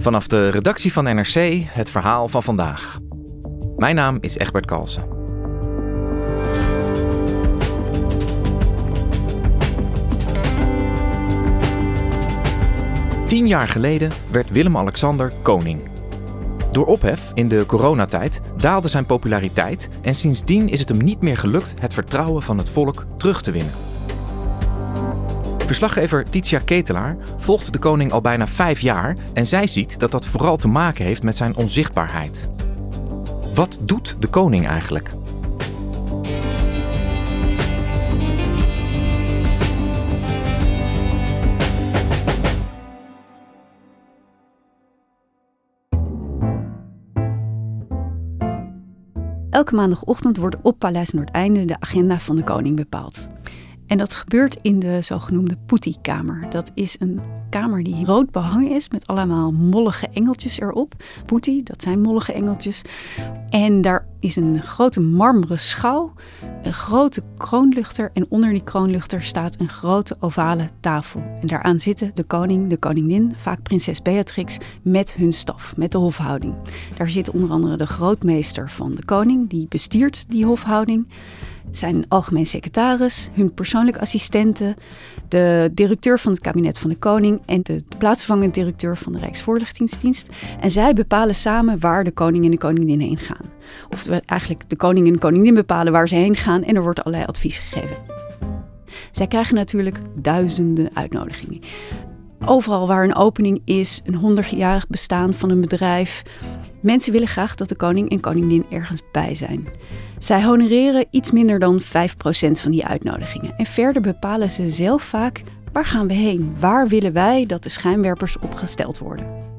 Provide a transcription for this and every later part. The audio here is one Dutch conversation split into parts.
Vanaf de redactie van NRC het verhaal van vandaag. Mijn naam is Egbert Kalsen. Tien jaar geleden werd Willem-Alexander koning. Door ophef in de coronatijd daalde zijn populariteit en sindsdien is het hem niet meer gelukt het vertrouwen van het volk terug te winnen. Verslaggever Titia Ketelaar volgt de koning al bijna vijf jaar en zij ziet dat dat vooral te maken heeft met zijn onzichtbaarheid. Wat doet de koning eigenlijk? Elke maandagochtend wordt op Paleis Noordeinde de agenda van de koning bepaald. En dat gebeurt in de zogenoemde Poetie-kamer. Dat is een kamer die rood behangen is met allemaal mollige engeltjes erop. Poetie, dat zijn mollige engeltjes. En daar is een grote marmeren schouw, een grote kroonluchter en onder die kroonluchter staat een grote ovale tafel. En daaraan zitten de koning, de koningin, vaak prinses Beatrix, met hun staf, met de hofhouding. Daar zit onder andere de grootmeester van de koning, die bestiert die hofhouding zijn algemeen secretaris, hun persoonlijke assistenten, de directeur van het kabinet van de koning en de plaatsvervangend directeur van de Rijksvoorlichtingsdienst. En zij bepalen samen waar de koning en de koningin heen gaan. Eigenlijk de koning en koningin bepalen waar ze heen gaan en er wordt allerlei advies gegeven. Zij krijgen natuurlijk duizenden uitnodigingen. Overal waar een opening is, een honderdjarig bestaan van een bedrijf. Mensen willen graag dat de koning en koningin ergens bij zijn. Zij honoreren iets minder dan 5% van die uitnodigingen. En verder bepalen ze zelf vaak waar gaan we heen? Waar willen wij dat de schijnwerpers opgesteld worden?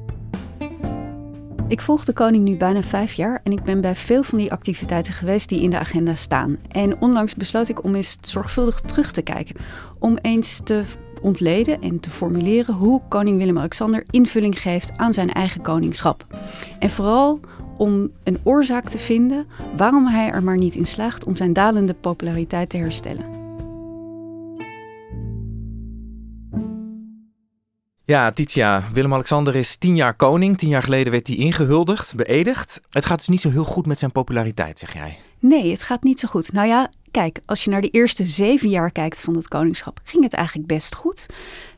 Ik volg de koning nu bijna vijf jaar en ik ben bij veel van die activiteiten geweest die in de agenda staan. En onlangs besloot ik om eens zorgvuldig terug te kijken. Om eens te ontleden en te formuleren hoe koning Willem-Alexander invulling geeft aan zijn eigen koningschap. En vooral om een oorzaak te vinden waarom hij er maar niet in slaagt om zijn dalende populariteit te herstellen. Ja, Titia, Willem-Alexander is tien jaar koning. Tien jaar geleden werd hij ingehuldigd, beëdigd. Het gaat dus niet zo heel goed met zijn populariteit, zeg jij. Nee, het gaat niet zo goed. Nou ja, kijk, als je naar de eerste zeven jaar kijkt van het koningschap, ging het eigenlijk best goed.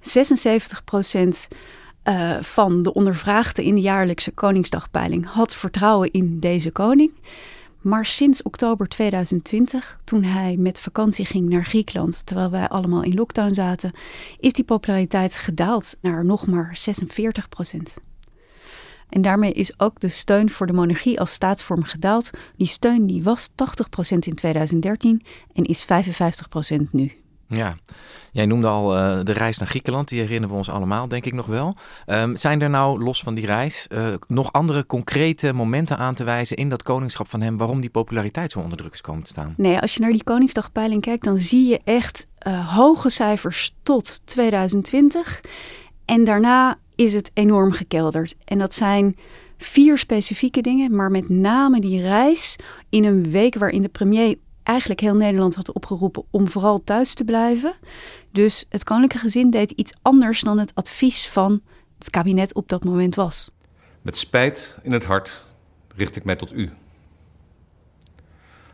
76 procent uh, van de ondervraagden in de jaarlijkse Koningsdagpeiling had vertrouwen in deze koning. Maar sinds oktober 2020, toen hij met vakantie ging naar Griekenland, terwijl wij allemaal in lockdown zaten, is die populariteit gedaald naar nog maar 46 procent. En daarmee is ook de steun voor de monarchie als staatsvorm gedaald. Die steun die was 80% in 2013 en is 55% nu. Ja, jij noemde al uh, de reis naar Griekenland, die herinneren we ons allemaal, denk ik nog wel. Um, zijn er nou, los van die reis, uh, nog andere concrete momenten aan te wijzen in dat koningschap van hem, waarom die populariteit zo onder druk is komen te staan? Nee, als je naar die Koningsdagpeiling kijkt, dan zie je echt uh, hoge cijfers tot 2020. En daarna is het enorm gekelderd. En dat zijn vier specifieke dingen, maar met name die reis in een week waarin de premier eigenlijk heel Nederland had opgeroepen om vooral thuis te blijven. Dus het koninklijke gezin deed iets anders dan het advies van het kabinet op dat moment was. Met spijt in het hart richt ik mij tot u.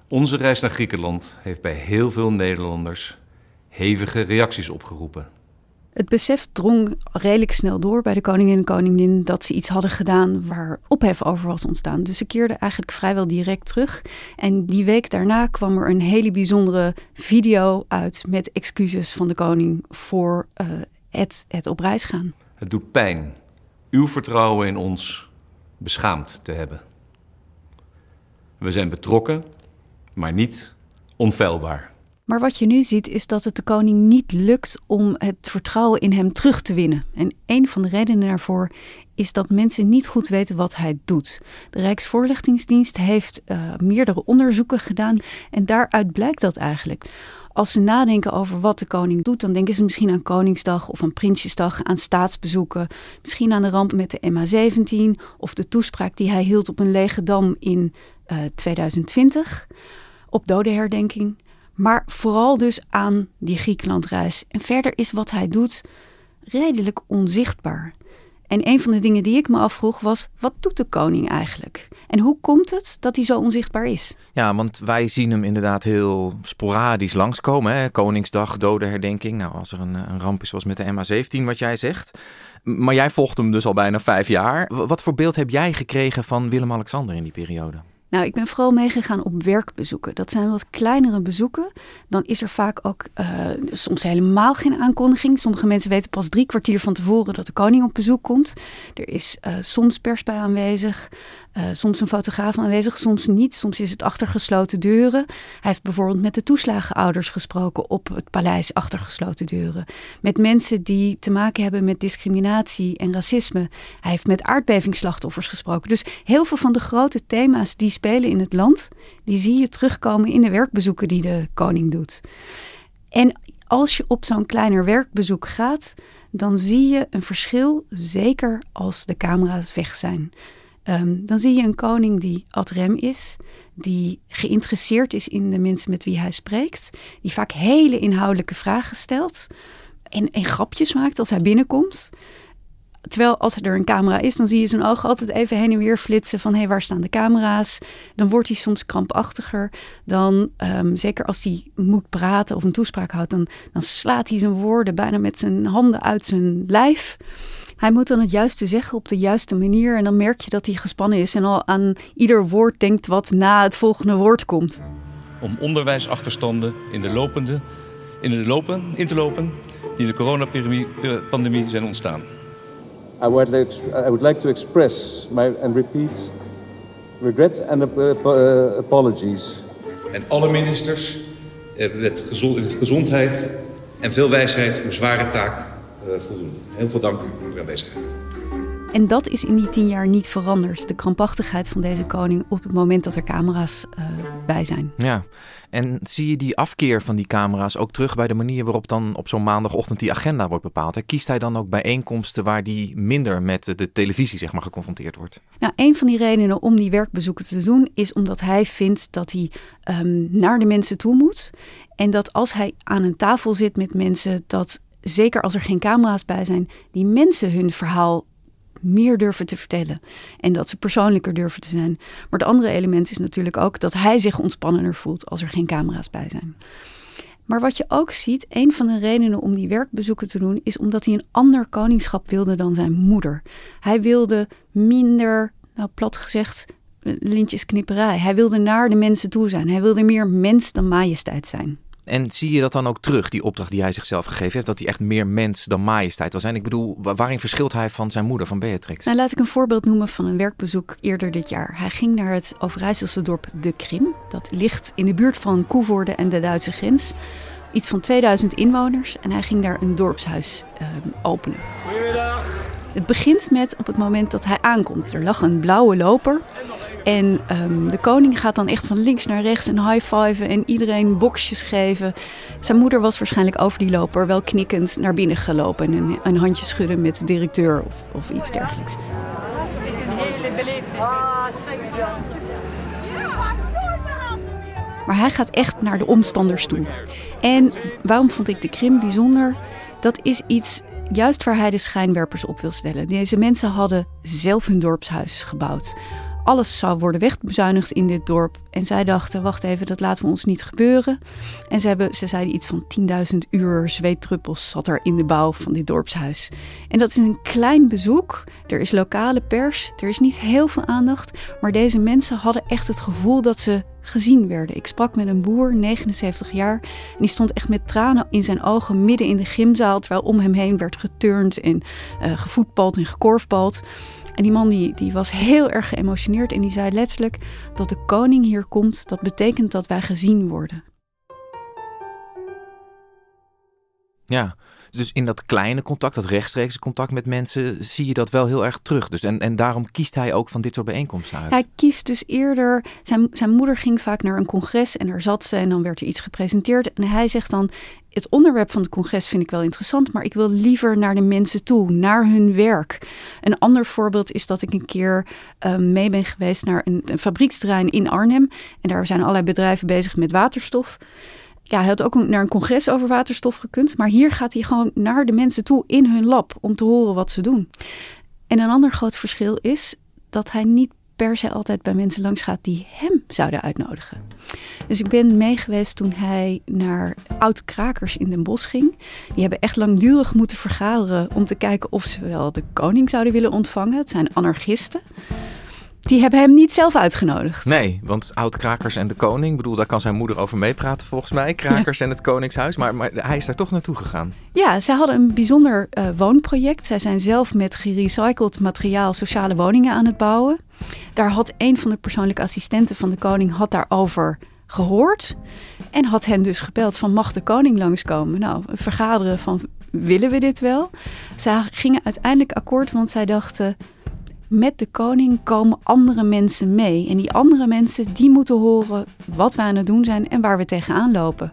Onze reis naar Griekenland heeft bij heel veel Nederlanders hevige reacties opgeroepen. Het besef drong redelijk snel door bij de koningin en koningin dat ze iets hadden gedaan waar ophef over was ontstaan. Dus ze keerden eigenlijk vrijwel direct terug. En die week daarna kwam er een hele bijzondere video uit met excuses van de koning voor uh, het, het op reis gaan. Het doet pijn uw vertrouwen in ons beschaamd te hebben. We zijn betrokken, maar niet onfeilbaar. Maar wat je nu ziet is dat het de koning niet lukt om het vertrouwen in hem terug te winnen. En een van de redenen daarvoor is dat mensen niet goed weten wat hij doet. De Rijksvoorlichtingsdienst heeft uh, meerdere onderzoeken gedaan en daaruit blijkt dat eigenlijk. Als ze nadenken over wat de koning doet, dan denken ze misschien aan Koningsdag of aan Prinsjesdag, aan staatsbezoeken, misschien aan de ramp met de MH17 of de toespraak die hij hield op een lege dam in uh, eh, 2020 op dodenherdenking. Maar vooral dus aan die Griekenlandreis. En verder is wat hij doet redelijk onzichtbaar. En een van de dingen die ik me afvroeg was: wat doet de koning eigenlijk? En hoe komt het dat hij zo onzichtbaar is? Ja, want wij zien hem inderdaad heel sporadisch langskomen. Hè? Koningsdag, dodenherdenking. Nou, als er een, een ramp is zoals met de MH17, wat jij zegt. Maar jij volgt hem dus al bijna vijf jaar. Wat voor beeld heb jij gekregen van Willem-Alexander in die periode? Nou, ik ben vooral meegegaan op werkbezoeken. Dat zijn wat kleinere bezoeken. Dan is er vaak ook uh, soms helemaal geen aankondiging. Sommige mensen weten pas drie kwartier van tevoren dat de koning op bezoek komt. Er is uh, soms pers bij aanwezig. Uh, soms een fotograaf aanwezig, soms niet. Soms is het achter gesloten deuren. Hij heeft bijvoorbeeld met de toeslagenouders gesproken op het paleis achter gesloten deuren. Met mensen die te maken hebben met discriminatie en racisme. Hij heeft met aardbevingsslachtoffers gesproken. Dus heel veel van de grote thema's die spelen in het land, die zie je terugkomen in de werkbezoeken die de koning doet. En als je op zo'n kleiner werkbezoek gaat, dan zie je een verschil, zeker als de camera's weg zijn. Ehm, dan zie je een koning die ad rem is, die geïnteresseerd is in de mensen met wie hij spreekt, die vaak hele inhoudelijke vragen stelt en, en grapjes maakt als hij binnenkomt. Terwijl als er een camera is, dan zie je zijn ogen altijd even heen en weer flitsen van hé, hey, waar staan de camera's? Dan wordt hij soms krampachtiger. Dan, um, zeker als hij moet praten of een toespraak houdt, dan, dan slaat hij zijn woorden bijna met zijn handen uit zijn lijf. Hij moet dan het juiste zeggen op de juiste manier. En dan merk je dat hij gespannen is en al aan ieder woord denkt wat na het volgende woord komt. Om onderwijsachterstanden in de, lopende, in de lopen, in te lopen die in de coronapandemie zijn ontstaan. I would, like, I would like to express my, and repeat regret and uh, apologies. En alle ministers eh, met gezondheid en veel wijsheid uw zware taak eh, voldoen. Heel veel dank voor uw aanwezigheid. En dat is in die tien jaar niet veranderd. De krampachtigheid van deze koning op het moment dat er camera's uh, bij zijn. Ja, en zie je die afkeer van die camera's ook terug bij de manier waarop dan op zo'n maandagochtend die agenda wordt bepaald? Kiest hij dan ook bijeenkomsten waar die minder met de televisie zeg maar, geconfronteerd wordt? Nou, een van die redenen om die werkbezoeken te doen is omdat hij vindt dat hij um, naar de mensen toe moet. En dat als hij aan een tafel zit met mensen, dat zeker als er geen camera's bij zijn, die mensen hun verhaal meer durven te vertellen. En dat ze persoonlijker durven te zijn. Maar het andere element is natuurlijk ook dat hij zich ontspannender voelt als er geen camera's bij zijn. Maar wat je ook ziet, een van de redenen om die werkbezoeken te doen, is omdat hij een ander koningschap wilde dan zijn moeder. Hij wilde minder, nou plat gezegd, lintjesknipperij. Hij wilde naar de mensen toe zijn. Hij wilde meer mens dan majesteit zijn. En zie je dat dan ook terug, die opdracht die hij zichzelf gegeven heeft, dat hij echt meer mens dan majesteit wil zijn? Ik bedoel, waarin verschilt hij van zijn moeder, van Beatrix? Nou, laat ik een voorbeeld noemen van een werkbezoek eerder dit jaar. Hij ging naar het Overijsselse dorp De Krim. Dat ligt in de buurt van Koevoorde en de Duitse grens. Iets van 2000 inwoners en hij ging daar een dorpshuis uh, openen. Goedemiddag. Het begint met op het moment dat hij aankomt. Er lag een blauwe loper en um, de koning gaat dan echt van links naar rechts en high-fiven en iedereen boxjes geven. Zijn moeder was waarschijnlijk over die loper wel knikkend naar binnen gelopen en een, een handje schudden met de directeur of, of iets dergelijks. Het is een hele belevenis. Ah, maar hij gaat echt naar de omstanders toe. En waarom vond ik de Krim bijzonder? Dat is iets juist waar hij de schijnwerpers op wil stellen. Deze mensen hadden zelf hun dorpshuis gebouwd. Alles zou worden wegbezuinigd in dit dorp. En zij dachten, wacht even, dat laten we ons niet gebeuren. En ze, hebben, ze zeiden iets van 10.000 uur zweetdruppels zat er in de bouw van dit dorpshuis. En dat is een klein bezoek. Er is lokale pers, er is niet heel veel aandacht. Maar deze mensen hadden echt het gevoel dat ze gezien werden. Ik sprak met een boer, 79 jaar, en die stond echt met tranen in zijn ogen midden in de gymzaal, terwijl om hem heen werd geturnd en uh, gevoetbald en gekorfbald. En die man die, die was heel erg geëmotioneerd en die zei letterlijk dat de koning hier komt, dat betekent dat wij gezien worden. Ja, dus in dat kleine contact, dat rechtstreekse contact met mensen, zie je dat wel heel erg terug. Dus en, en daarom kiest hij ook van dit soort bijeenkomsten uit. Hij kiest dus eerder. Zijn, zijn moeder ging vaak naar een congres en daar zat ze en dan werd er iets gepresenteerd. En hij zegt dan: Het onderwerp van het congres vind ik wel interessant, maar ik wil liever naar de mensen toe, naar hun werk. Een ander voorbeeld is dat ik een keer uh, mee ben geweest naar een, een fabrieksterrein in Arnhem. En daar zijn allerlei bedrijven bezig met waterstof ja, hij had ook naar een congres over waterstof gekund. Maar hier gaat hij gewoon naar de mensen toe in hun lab om te horen wat ze doen. En een ander groot verschil is dat hij niet per se altijd bij mensen langs gaat die hem zouden uitnodigen. Dus ik ben meegeweest toen hij naar oud krakers in Den Bosch ging. Die hebben echt langdurig moeten vergaderen om te kijken of ze wel de koning zouden willen ontvangen. Het zijn anarchisten. Die hebben hem niet zelf uitgenodigd. Nee, want oud-krakers en de koning, bedoel, daar kan zijn moeder over meepraten volgens mij. Krakers en het koningshuis, maar, maar hij is daar toch naartoe gegaan. Ja, zij hadden een bijzonder uh, woonproject. Zij zijn zelf met gerecycled materiaal sociale woningen aan het bouwen. Daar had een van de persoonlijke assistenten van de koning had daarover gehoord. En had hen dus gebeld van mag de koning langskomen? Nou, vergaderen van willen we dit wel? Zij gingen uiteindelijk akkoord, want zij dachten met de koning komen andere mensen mee. En die andere mensen die moeten horen wat we aan het doen zijn en waar we tegenaan lopen.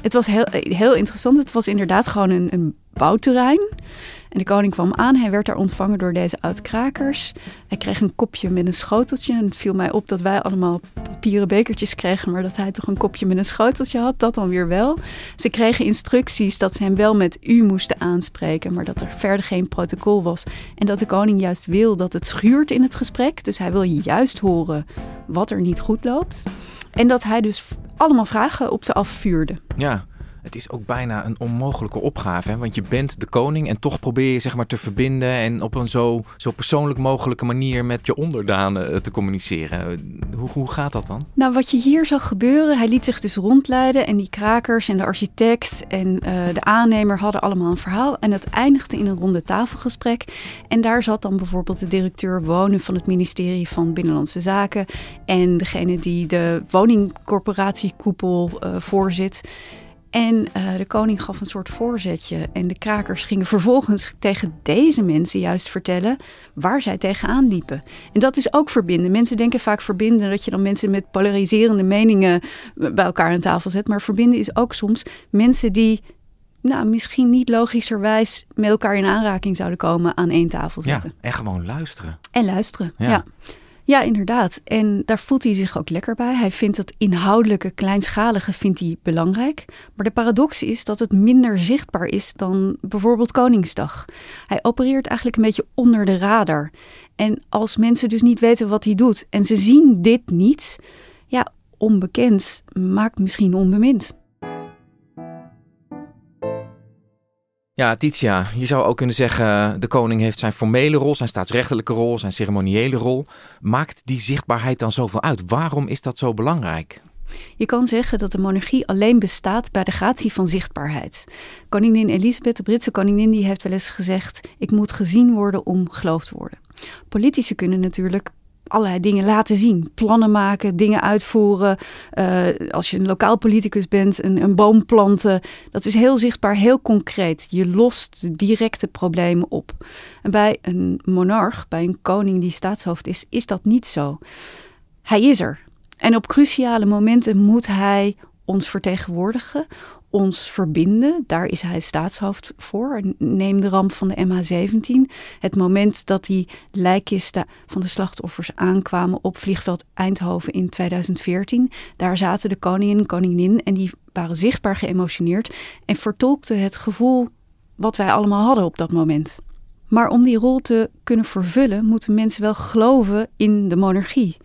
Het was heel, heel interessant. Het was inderdaad gewoon een, een bouwterrein. En de koning kwam aan. Hij werd daar ontvangen door deze oud-krakers. Hij kreeg een kopje met een schoteltje. En het viel mij op dat wij allemaal papieren bekertjes kregen, maar dat hij toch een kopje met een schoteltje had. Dat dan weer wel. Ze kregen instructies dat ze hem wel met u moesten aanspreken, maar dat er verder geen protocol was. En dat de koning juist wil dat het schuurt in het gesprek. Dus hij wil juist horen wat er niet goed loopt. En dat hij dus allemaal vragen op ze afvuurde. Ja, het is ook bijna een onmogelijke opgave. Hè? Want je bent de koning en toch probeer je zeg maar te verbinden en op een zo, zo persoonlijk mogelijke manier met je onderdanen eh, te communiceren. Hoe, hoe gaat dat dan? Nou, wat je hier zag gebeuren, hij liet zich dus rondleiden en die krakers en de architect en uh, de aannemer hadden allemaal een verhaal. En het eindigde in een ronde tafelgesprek. En daar zat dan bijvoorbeeld de directeur wonen van het ministerie van Binnenlandse Zaken en degene die de woningcorporatiekoepel uh, voorzit. En uh, de koning gaf een soort voorzetje. En de krakers gingen vervolgens tegen deze mensen juist vertellen waar zij tegenaan liepen. En dat is ook verbinden. Mensen denken vaak verbinden dat je dan mensen met polariserende meningen bij elkaar aan tafel zet. Maar verbinden is ook soms mensen die nou, misschien niet logischerwijs met elkaar in aanraking zouden komen aan één tafel zitten. Ja, en gewoon luisteren. En luisteren, ja. ja. Ja, inderdaad. En daar voelt hij zich ook lekker bij. Hij vindt het inhoudelijke, kleinschalige vindt hij belangrijk. Maar de paradox is dat het minder zichtbaar is dan bijvoorbeeld Koningsdag. Hij opereert eigenlijk een beetje onder de radar. En als mensen dus niet weten wat hij doet en ze zien dit niet, ja, onbekend maakt misschien onbemind. Ja, Titia, je zou ook kunnen zeggen: de koning heeft zijn formele rol, zijn staatsrechtelijke rol, zijn ceremoniële rol. Maakt die zichtbaarheid dan zoveel uit? Waarom is dat zo belangrijk? Je kan zeggen dat de monarchie alleen bestaat bij de gratie van zichtbaarheid. Koningin Elisabeth, de Britse koningin, die heeft wel eens gezegd: ik moet gezien worden om geloofd te worden. Politici kunnen natuurlijk allerlei dingen laten zien. Plannen maken, dingen uitvoeren. Uh, als je een lokaal politicus bent, een, een boom planten. Dat is heel zichtbaar, heel concreet. Je lost directe problemen op. En bij een monarch, bij een koning die staatshoofd is, is dat niet zo. Hij is er. En op cruciale momenten moet hij ons vertegenwoordigen ons verbinden. Daar is hij staatshoofd voor. Neem de ramp van de MH17. Het moment dat die lijkkisten van de slachtoffers aankwamen op vliegveld Eindhoven in 2014. Daar zaten de koningin en koningin en die waren zichtbaar geëmotioneerd en vertolkten het gevoel wat wij allemaal hadden op dat moment. Maar om die rol te kunnen vervullen, moeten mensen wel geloven in de monarchie.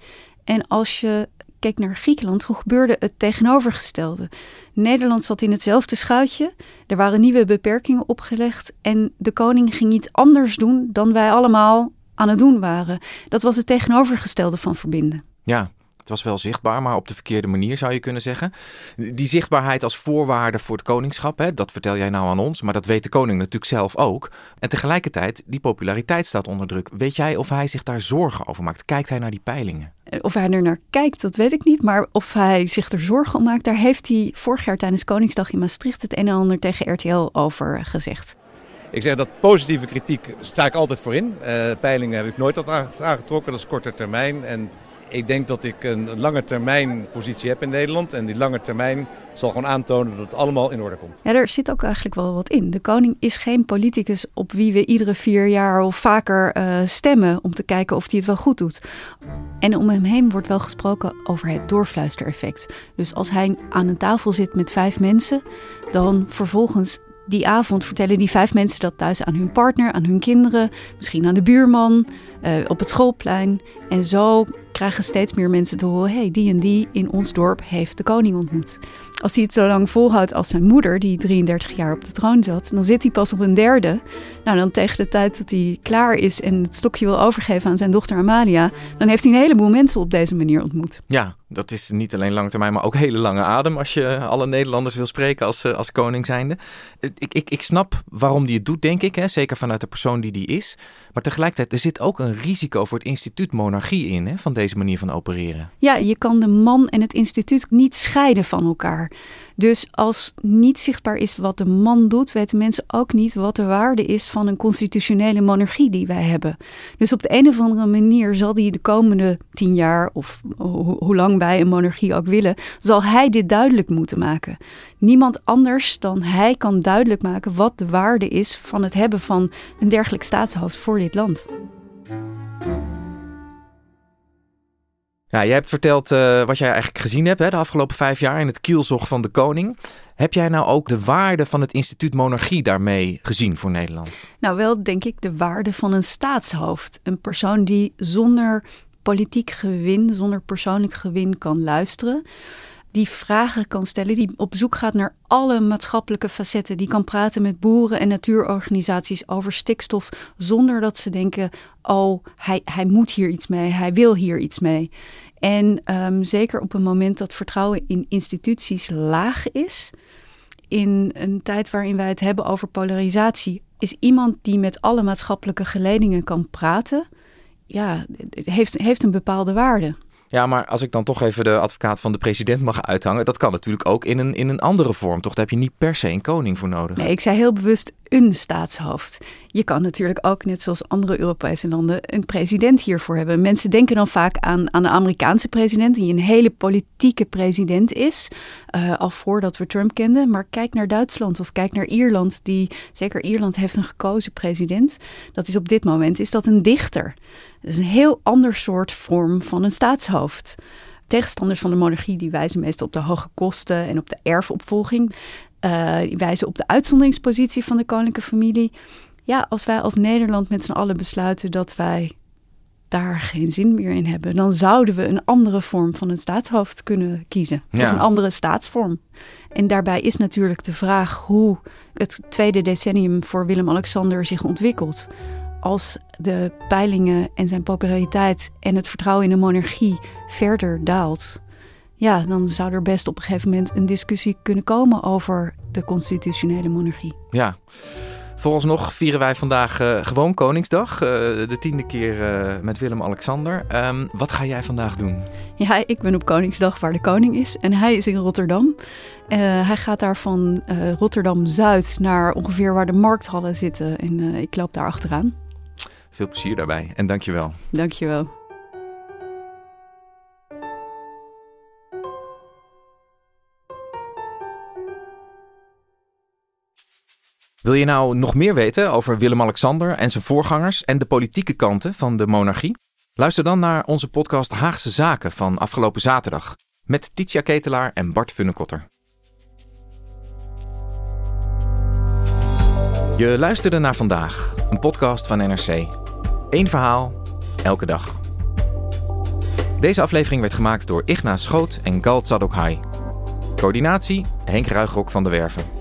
En als je keek naar Griekenland, toen gebeurde het tegenovergestelde. Nederland zat in hetzelfde schuitje, er waren nieuwe beperkingen opgelegd en de koning ging iets anders doen dan wij allemaal aan het doen waren. Dat was het tegenovergestelde van verbinden. Ja, was wel zichtbaar, maar op de verkeerde manier zou je kunnen zeggen. Die zichtbaarheid als voorwaarde voor het koningschap, hè, dat vertel jij nou aan ons, maar dat weet de koning natuurlijk zelf ook. En tegelijkertijd, die populariteit staat onder druk. Weet jij of hij zich daar zorgen over maakt? Kijkt hij naar die peilingen? Eh, of hij er naar kijkt, dat weet ik niet. Maar of hij zich er zorgen om maakt, daar heeft hij vorig jaar tijdens Koningsdag in Maastricht het een en ander tegen RTL over gezegd. Ik zeg dat positieve kritiek sta ik altijd voor in. Uh, peilingen heb ik nooit wat aangetrokken, dat is korte termijn. En ik denk dat ik een lange termijn positie heb in Nederland. En die lange termijn zal gewoon aantonen dat het allemaal in orde komt. Ja, er zit ook eigenlijk wel wat in. De koning is geen politicus op wie we iedere vier jaar of vaker uh, stemmen om te kijken of hij het wel goed doet. En om hem heen wordt wel gesproken over het doorfluistereffect. Dus als hij aan een tafel zit met vijf mensen, dan vervolgens die avond vertellen die vijf mensen dat thuis aan hun partner, aan hun kinderen, misschien aan de buurman, uh, op het schoolplein. En zo krijgen steeds meer mensen te horen: hey, die en die in ons dorp heeft de koning ontmoet. Als hij het zo lang volhoudt als zijn moeder, die 33 jaar op de troon zat, dan zit hij pas op een derde. Nou, dan tegen de tijd dat hij klaar is en het stokje wil overgeven aan zijn dochter Amalia, dan heeft hij een heleboel mensen op deze manier ontmoet. Ja, dat is niet alleen lange termijn, maar ook hele lange adem als je alle Nederlanders wil spreken als, eh, als koning zijnde. Ik, ik, ik snap waarom hij het doet, denk ik, hè? zeker vanuit de persoon die die is. Maar tegelijkertijd, er zit ook een risico voor het instituut monarchie in, hè, van deze manier van opereren. Ja, je kan de man en het instituut niet scheiden van elkaar. Dus als niet zichtbaar is wat de man doet, weten mensen ook niet wat de waarde is van een constitutionele monarchie die wij hebben. Dus op de een of andere manier zal die de komende tien jaar, of hoe lang wij een monarchie ook willen, zal hij dit duidelijk moeten maken. Niemand anders dan hij kan duidelijk maken wat de waarde is van het hebben van een dergelijk staatshoofd voor dit land. Ja, jij hebt verteld uh, wat jij eigenlijk gezien hebt hè, de afgelopen vijf jaar in het kielzog van de koning. Heb jij nou ook de waarde van het instituut monarchie daarmee gezien voor Nederland? Nou, wel denk ik de waarde van een staatshoofd. Een persoon die zonder politiek gewin, zonder persoonlijk gewin kan luisteren die vragen kan stellen, die op zoek gaat naar alle maatschappelijke facetten, die kan praten met boeren en natuurorganisaties over stikstof zonder dat ze denken: oh, hij, hij moet hier iets mee, hij wil hier iets mee. En um, zeker op een moment dat vertrouwen in instituties laag is, in een tijd waarin wij het hebben over polarisatie, is iemand die met alle maatschappelijke geledingen kan praten, ja, heeft, heeft een bepaalde waarde. Ja, maar als ik dan toch even de advocaat van de president mag uithangen, dat kan natuurlijk ook in een, in een andere vorm. Toch, daar heb je niet per se een koning voor nodig. Nee, ik zei heel bewust een staatshoofd. Je kan natuurlijk ook, net zoals andere Europese landen, een president hiervoor hebben. Mensen denken dan vaak aan, aan de Amerikaanse president, die een hele politieke president is, uh, al voordat we Trump kenden. Maar kijk naar Duitsland of kijk naar Ierland, die, zeker Ierland heeft een gekozen president. Dat is op dit moment, is dat een dichter. Dat is een heel ander soort vorm van een staatshoofd. Tegenstanders van de monarchie die wijzen meestal op de hoge kosten en op de erfopvolging. Uh, die wijzen op de uitzonderingspositie van de koninklijke familie. Ja, als wij als Nederland met z'n allen besluiten dat wij daar geen zin meer in hebben, dan zouden we een andere vorm van een staatshoofd kunnen kiezen. Of een andere staatsvorm. En daarbij is natuurlijk de vraag hoe het tweede decennium voor Willem-Alexander zich ontwikkelt als de peilingen en zijn populariteit en het vertrouwen in de monarchie verder daalt, ja, dan zou er best op een gegeven moment een discussie kunnen komen over de constitutionele monarchie. Ja. nog vieren wij vandaag uh, gewoon Koningsdag. Uh, de tiende keer uh, met Willem-Alexander. Um, wat ga jij vandaag doen? Ja, ik ben op Koningsdag waar de koning is. En hij is in Rotterdam. hij gaat daar van Rotterdam-Zuid naar ongeveer waar de markthallen zitten. En ik loop daar achteraan. Veel plezier daarbij en dankjewel. Dankjewel. Wil je nou nog meer weten over Willem-Alexander en zijn voorgangers en de politieke kanten van de monarchie? Luister dan naar onze podcast Haagse Zaken van afgelopen zaterdag met Titia Ketelaar en Bart Funnekotter. Je luisterde naar vandaag, een podcast van NRC. Eén verhaal, elke dag. Deze aflevering werd gemaakt door Igna Schoot en Gal Tzadokhai. Coördinatie Henk Ruigrok van de Werven.